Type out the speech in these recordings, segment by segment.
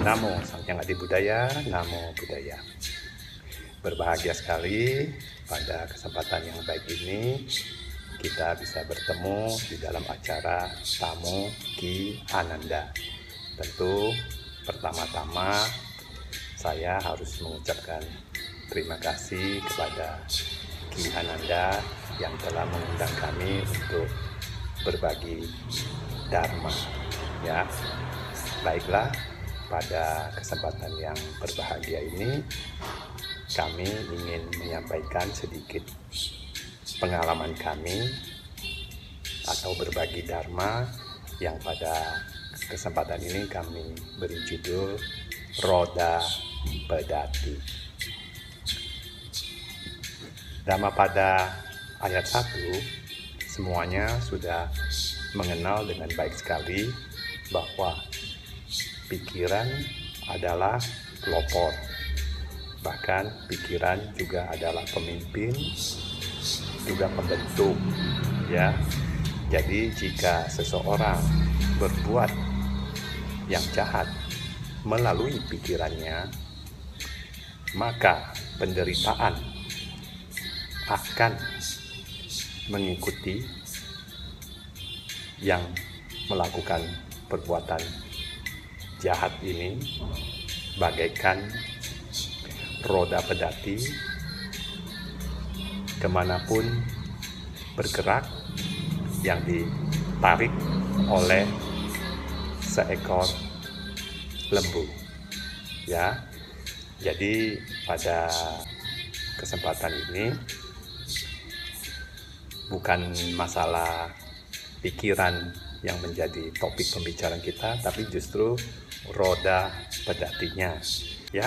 Namo Sang Adi Budaya, Namo Budaya. Berbahagia sekali pada kesempatan yang baik ini kita bisa bertemu di dalam acara Tamu Ki Ananda. Tentu pertama-tama saya harus mengucapkan terima kasih kepada Ki Ananda yang telah mengundang kami untuk berbagi Dharma ya. Baiklah, pada kesempatan yang berbahagia ini kami ingin menyampaikan sedikit pengalaman kami atau berbagi dharma yang pada kesempatan ini kami beri judul Roda Pedati. Dharma pada ayat 1 semuanya sudah mengenal dengan baik sekali bahwa pikiran adalah pelopor. Bahkan pikiran juga adalah pemimpin, juga pembentuk, ya. Jadi jika seseorang berbuat yang jahat melalui pikirannya, maka penderitaan akan mengikuti yang melakukan perbuatan jahat ini bagaikan roda pedati ke mana pun bergerak yang ditarik oleh seekor lembu. Ya jadi pada kesempatan ini bukan masalah pikiran yang menjadi topik pembicaraan kita tapi justru roda pedatinya ya.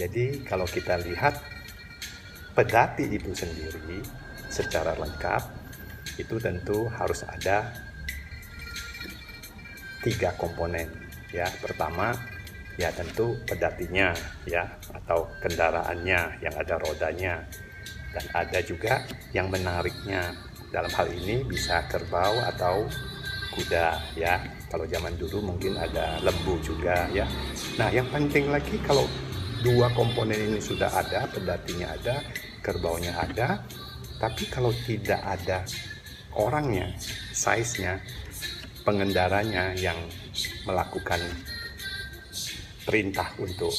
Jadi kalau kita lihat pedati itu sendiri secara lengkap itu tentu harus ada tiga komponen ya. Pertama ya tentu pedatinya ya atau kendaraannya yang ada rodanya. Dan ada juga yang menariknya. Dalam hal ini bisa kerbau atau kuda ya. Kalau zaman dulu mungkin ada lembu juga ya. Nah yang penting lagi kalau dua komponen ini sudah ada pedatinya ada kerbaunya ada tapi kalau tidak ada orangnya size-nya pengendaranya yang melakukan perintah untuk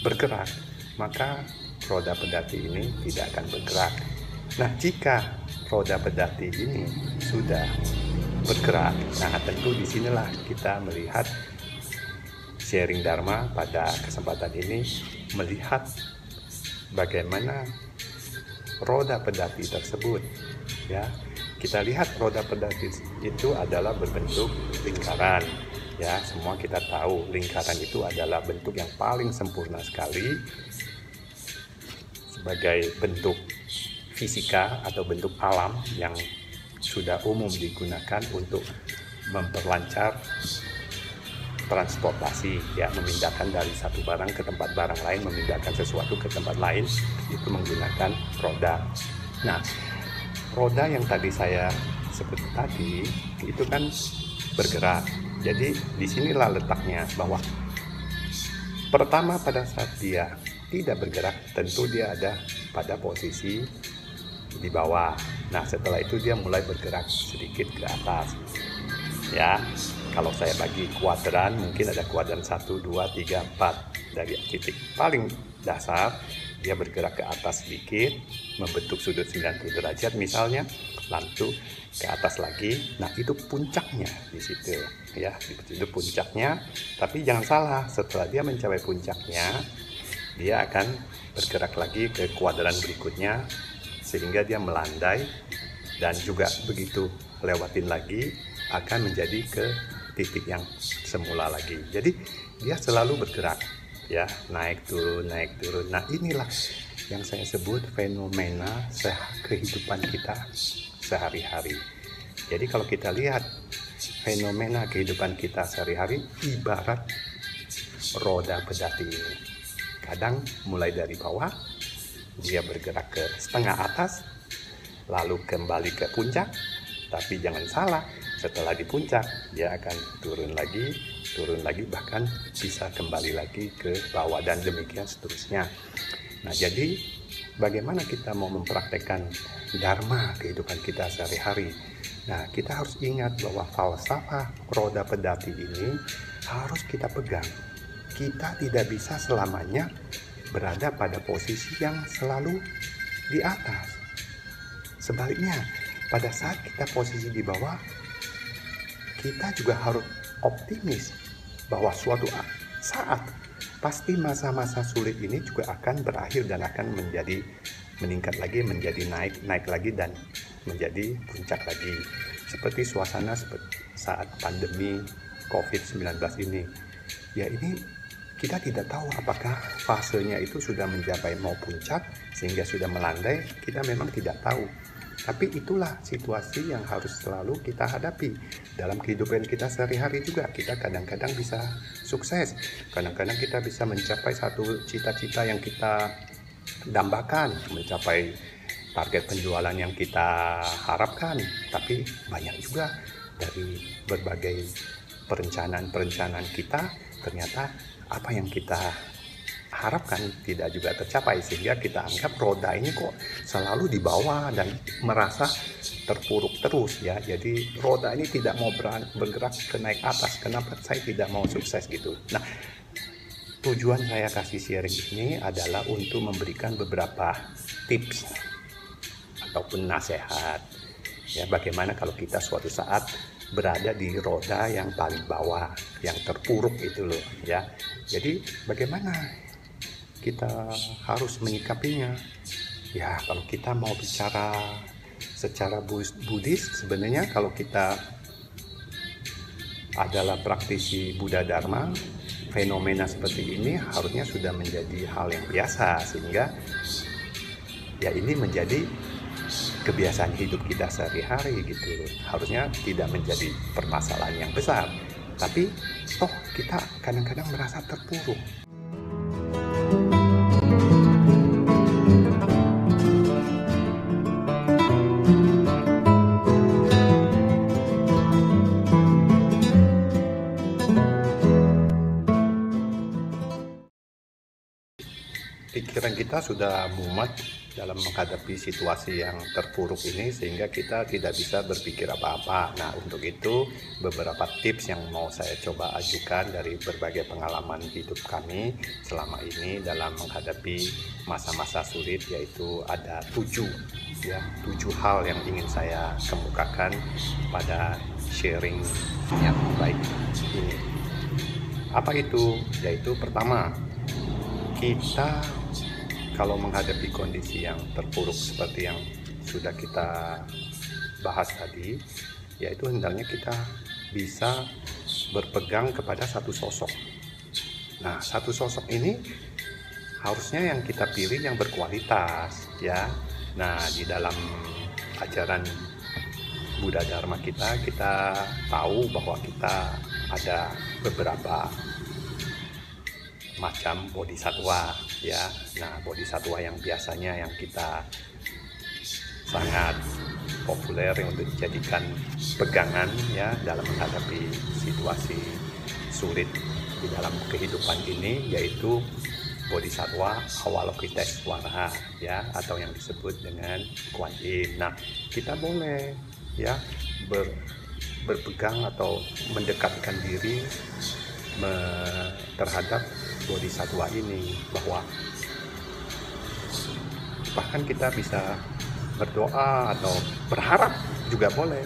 bergerak maka roda pedati ini tidak akan bergerak. Nah jika roda pedati ini sudah bergerak. Nah, tentu di sinilah kita melihat sharing Dharma pada kesempatan ini melihat bagaimana roda pedati tersebut. Ya, kita lihat roda pedati itu adalah berbentuk lingkaran. Ya, semua kita tahu lingkaran itu adalah bentuk yang paling sempurna sekali sebagai bentuk fisika atau bentuk alam yang sudah umum digunakan untuk memperlancar transportasi ya memindahkan dari satu barang ke tempat barang lain memindahkan sesuatu ke tempat lain itu menggunakan roda nah roda yang tadi saya sebut tadi itu kan bergerak jadi di sinilah letaknya bahwa pertama pada saat dia tidak bergerak tentu dia ada pada posisi di bawah. Nah, setelah itu dia mulai bergerak sedikit ke atas. Ya, kalau saya bagi kuadran, mungkin ada kuadran 1, 2, 3, 4. Dari titik paling dasar, dia bergerak ke atas sedikit, membentuk sudut 90 derajat misalnya, lalu ke atas lagi. Nah, itu puncaknya di situ. Ya, itu puncaknya. Tapi jangan salah, setelah dia mencapai puncaknya, dia akan bergerak lagi ke kuadran berikutnya sehingga dia melandai dan juga begitu lewatin lagi akan menjadi ke titik yang semula lagi. Jadi dia selalu bergerak ya, naik turun naik turun. Nah, inilah yang saya sebut fenomena kehidupan kita sehari-hari. Jadi kalau kita lihat fenomena kehidupan kita sehari-hari ibarat roda pedati ini. Kadang mulai dari bawah dia bergerak ke setengah atas, lalu kembali ke puncak. Tapi jangan salah, setelah di puncak dia akan turun lagi turun lagi bahkan bisa kembali lagi ke bawah dan demikian seterusnya. Nah jadi bagaimana kita mau mempraktekkan dharma kehidupan kita sehari-hari? Nah kita harus ingat bahwa falsafah roda pedati ini harus kita pegang. Kita tidak bisa selamanya berada pada posisi yang selalu di atas sebaliknya pada saat kita posisi di bawah kita juga harus optimis bahwa suatu saat pasti masa-masa sulit ini juga akan berakhir dan akan menjadi meningkat lagi, menjadi naik, naik lagi dan menjadi puncak lagi. Seperti suasana saat pandemi COVID-19 ini. Ya ini kita tidak tahu apakah fasenya itu sudah mencapai mau puncak sehingga sudah melandai, kita memang tidak tahu. Tapi itulah situasi yang harus selalu kita hadapi dalam kehidupan kita sehari-hari juga. Kita kadang-kadang bisa sukses, kadang-kadang kita bisa mencapai satu cita-cita yang kita dambakan, mencapai target penjualan yang kita harapkan. Tapi banyak juga dari berbagai perencanaan-perencanaan kita ternyata apa yang kita harapkan tidak juga tercapai sehingga kita anggap roda ini kok selalu di bawah dan merasa terpuruk terus ya. Jadi roda ini tidak mau bergerak ke naik atas. Kenapa? Saya tidak mau sukses gitu. Nah tujuan saya kasih sharing ini adalah untuk memberikan beberapa tips ataupun nasihat ya bagaimana kalau kita suatu saat berada di roda yang paling bawah yang terpuruk itu loh ya jadi bagaimana kita harus menyikapinya. Ya, kalau kita mau bicara secara Buddhis, sebenarnya kalau kita adalah praktisi Buddha Dharma, fenomena seperti ini harusnya sudah menjadi hal yang biasa sehingga ya ini menjadi kebiasaan hidup kita sehari-hari gitu. Harusnya tidak menjadi permasalahan yang besar tapi toh kita kadang-kadang merasa terpuruk. Pikiran kita sudah mumet dalam menghadapi situasi yang terpuruk ini sehingga kita tidak bisa berpikir apa-apa. Nah, untuk itu beberapa tips yang mau saya coba ajukan dari berbagai pengalaman hidup kami selama ini dalam menghadapi masa-masa sulit yaitu ada tujuh ya tujuh hal yang ingin saya kemukakan pada sharing yang baik ini. Apa itu? Yaitu pertama kita kalau menghadapi kondisi yang terpuruk seperti yang sudah kita bahas tadi, yaitu hendaknya kita bisa berpegang kepada satu sosok. Nah, satu sosok ini harusnya yang kita pilih yang berkualitas, ya. Nah, di dalam ajaran Buddha Dharma kita, kita tahu bahwa kita ada beberapa macam bodhisatwa ya nah bodhisatwa yang biasanya yang kita sangat populer untuk dijadikan pegangan ya dalam menghadapi situasi sulit di dalam kehidupan ini yaitu bodhisatwa Awalokiteswara ya atau yang disebut dengan Kuan Yin. Nah, kita boleh ya ber, berpegang atau mendekatkan diri terhadap bodhisatwa ini bahwa bahkan kita bisa berdoa atau berharap juga boleh.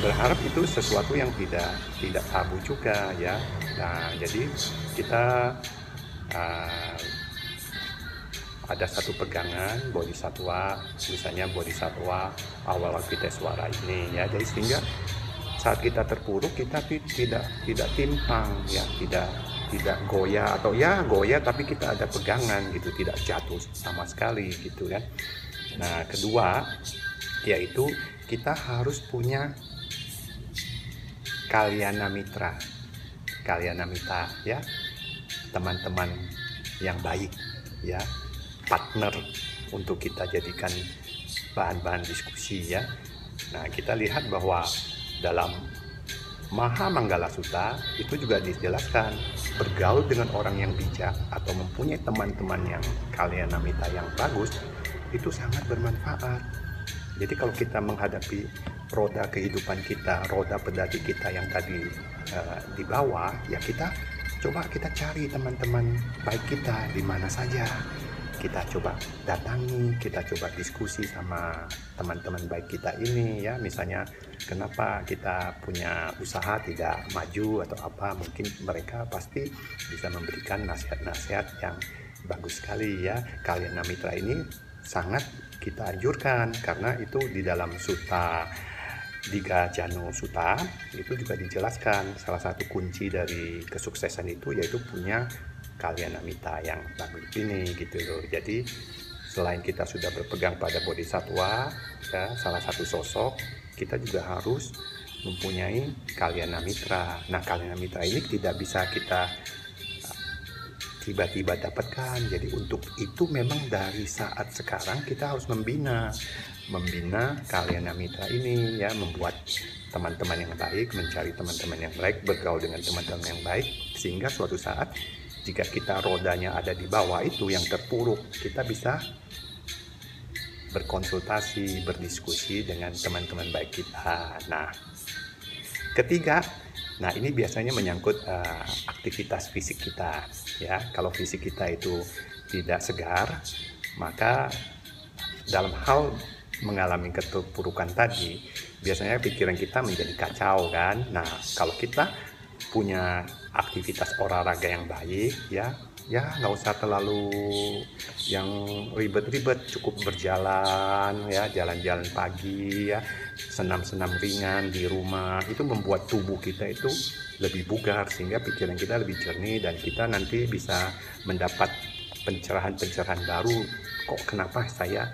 Berharap itu sesuatu yang tidak tidak tabu juga ya. Nah jadi kita uh, ada satu pegangan bodhisatwa misalnya bodhisatwa awal kita suara ini ya. Jadi sehingga saat kita terpuruk kita tidak tidak timpang ya. Tidak tidak goyah atau ya goyah tapi kita ada pegangan gitu tidak jatuh sama sekali gitu kan. Nah kedua yaitu kita harus punya kalyana mitra kalyana mitra ya. Teman-teman yang baik ya. Partner untuk kita jadikan bahan-bahan diskusi ya. Nah kita lihat bahwa dalam Maha Manggala Sutta itu juga dijelaskan bergaul dengan orang yang bijak atau mempunyai teman-teman yang kalian namita yang bagus itu sangat bermanfaat. Jadi kalau kita menghadapi roda kehidupan kita, roda pedati kita yang tadi uh, di bawah, ya kita coba kita cari teman-teman baik kita di mana saja kita coba datangi, kita coba diskusi sama teman-teman baik kita ini ya, misalnya kenapa kita punya usaha tidak maju atau apa, mungkin mereka pasti bisa memberikan nasihat-nasihat yang bagus sekali ya. Kalian mitra ini sangat kita anjurkan karena itu di dalam suta Diga Jano Suta itu juga dijelaskan salah satu kunci dari kesuksesan itu yaitu punya kalian amita yang bagus ini gitu loh jadi selain kita sudah berpegang pada bodhisatwa ya salah satu sosok kita juga harus mempunyai kalian mitra. Nah kalian mitra ini tidak bisa kita uh, tiba-tiba dapatkan. Jadi untuk itu memang dari saat sekarang kita harus membina membina kalian mitra ini ya membuat teman-teman yang baik mencari teman-teman yang baik bergaul dengan teman-teman yang baik sehingga suatu saat jika kita rodanya ada di bawah itu yang terpuruk kita bisa berkonsultasi berdiskusi dengan teman-teman baik kita. Nah ketiga nah ini biasanya menyangkut uh, aktivitas fisik kita ya. Kalau fisik kita itu tidak segar maka dalam hal mengalami keterpurukan tadi biasanya pikiran kita menjadi kacau kan? Nah kalau kita punya aktivitas olahraga yang baik ya ya nggak usah terlalu yang ribet-ribet cukup berjalan ya jalan-jalan pagi ya senam-senam ringan di rumah. Itu membuat tubuh kita itu lebih bugar sehingga pikiran kita lebih jernih dan kita nanti bisa mendapat pencerahan-pencerahan baru. Kok kenapa saya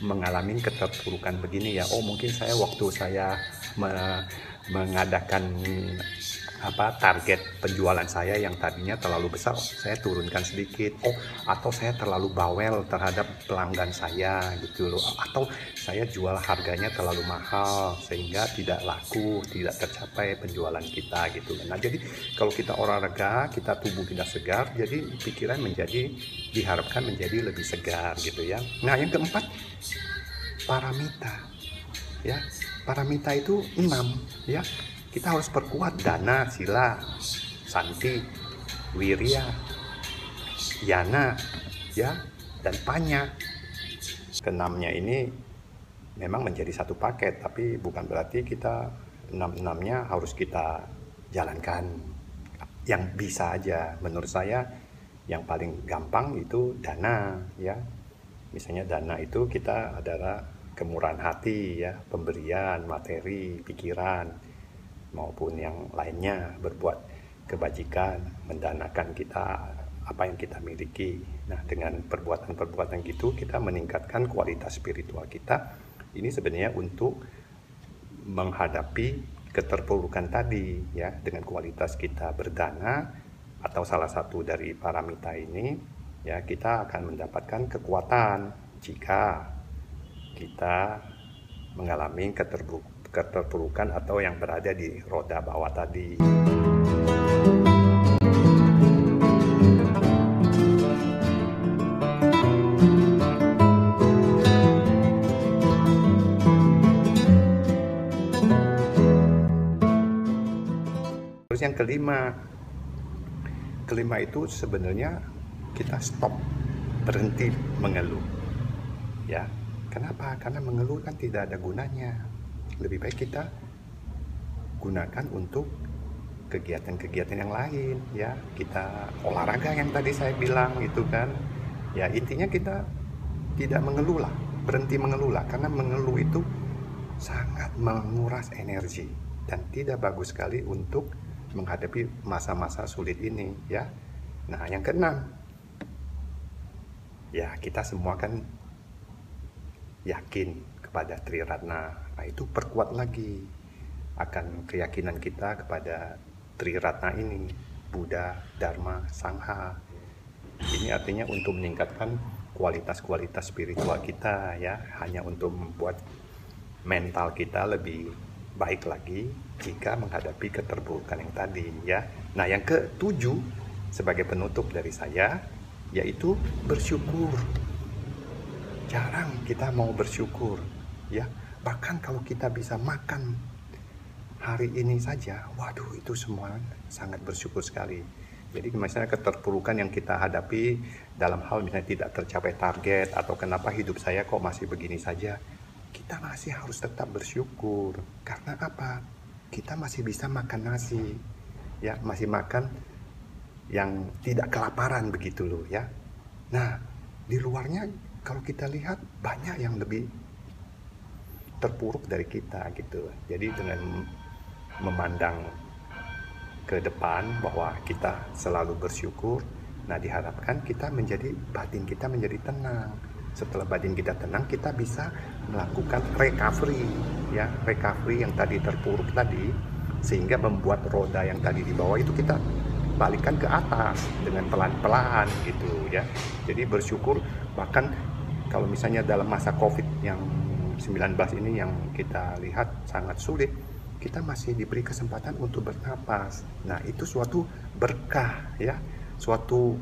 mengalami keterpurukan begini ya? Oh mungkin saya waktu saya me mengadakan apa target penjualan saya yang tadinya terlalu besar saya turunkan sedikit. Oh atau saya terlalu bawel terhadap pelanggan saya gitu loh. Atau saya jual harganya terlalu mahal sehingga tidak laku tidak tercapai penjualan kita gitu nah jadi kalau kita olahraga kita tubuh tidak segar jadi pikiran menjadi diharapkan menjadi lebih segar gitu ya. Nah yang keempat paramita ya. Paramita itu enam ya kita harus perkuat dana, sila, santi, wirya, yana, ya, dan panya. Kenamnya ini memang menjadi satu paket, tapi bukan berarti kita enam-enamnya harus kita jalankan. Yang bisa aja, menurut saya yang paling gampang itu dana, ya. Misalnya dana itu kita adalah kemurahan hati, ya, pemberian materi, pikiran maupun yang lainnya berbuat kebajikan, mendanakan kita apa yang kita miliki. Nah, dengan perbuatan-perbuatan gitu kita meningkatkan kualitas spiritual kita. Ini sebenarnya untuk menghadapi keterpurukan tadi ya dengan kualitas kita berdana atau salah satu dari paramita ini ya kita akan mendapatkan kekuatan jika kita mengalami keterpurukan keterpurukan atau yang berada di roda bawah tadi. Terus yang kelima, kelima itu sebenarnya kita stop, berhenti mengeluh. Ya, kenapa? Karena mengeluh kan tidak ada gunanya lebih baik kita gunakan untuk kegiatan-kegiatan yang lain ya. Kita olahraga yang tadi saya bilang itu kan. Ya intinya kita tidak mengeluh lah berhenti mengeluh lah karena mengeluh itu sangat menguras energi dan tidak bagus sekali untuk menghadapi masa-masa sulit ini ya. Nah yang keenam ya kita semua kan yakin kepada Triratna Nah itu perkuat lagi akan keyakinan kita kepada Triratna ini, Buddha, Dharma, Sangha. Ini artinya untuk meningkatkan kualitas-kualitas spiritual kita ya, hanya untuk membuat mental kita lebih baik lagi jika menghadapi keterburukan yang tadi ya. Nah, yang ketujuh sebagai penutup dari saya yaitu bersyukur. Jarang kita mau bersyukur ya. Bahkan kalau kita bisa makan hari ini saja, waduh itu semua sangat bersyukur sekali. Jadi misalnya keterpurukan yang kita hadapi dalam hal misalnya tidak tercapai target atau kenapa hidup saya kok masih begini saja, kita masih harus tetap bersyukur. Karena apa? Kita masih bisa makan nasi, ya masih makan yang tidak kelaparan begitu loh ya. Nah di luarnya kalau kita lihat banyak yang lebih terpuruk dari kita gitu. Jadi dengan memandang ke depan bahwa kita selalu bersyukur. Nah, diharapkan kita menjadi batin kita menjadi tenang. Setelah batin kita tenang, kita bisa melakukan recovery, ya, recovery yang tadi terpuruk tadi, sehingga membuat roda yang tadi di bawah itu kita balikan ke atas dengan pelan-pelan gitu ya. Jadi bersyukur bahkan kalau misalnya dalam masa Covid yang 19 ini yang kita lihat sangat sulit, kita masih diberi kesempatan untuk bernapas. Nah, itu suatu berkah ya, suatu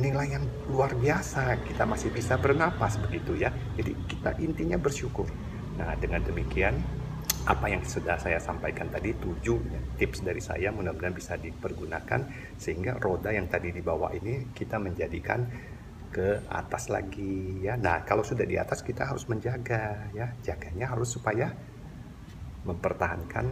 nilai yang luar biasa. Kita masih bisa bernapas begitu ya. Jadi kita intinya bersyukur. Nah, dengan demikian apa yang sudah saya sampaikan tadi tujuh tips dari saya mudah-mudahan bisa dipergunakan sehingga roda yang tadi di bawah ini kita menjadikan ke atas lagi ya. Nah, kalau sudah di atas kita harus menjaga ya. Jaganya harus supaya mempertahankan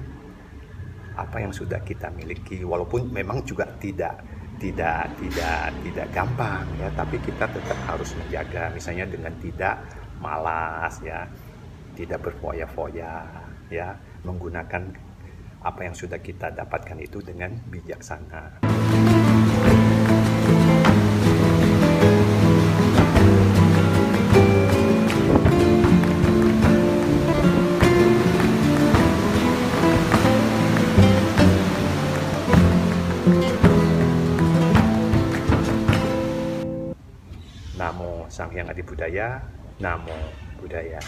apa yang sudah kita miliki walaupun memang juga tidak tidak tidak tidak gampang ya tapi kita tetap harus menjaga misalnya dengan tidak malas ya tidak berfoya-foya ya menggunakan apa yang sudah kita dapatkan itu dengan bijaksana. Budaya, Namo Budaya.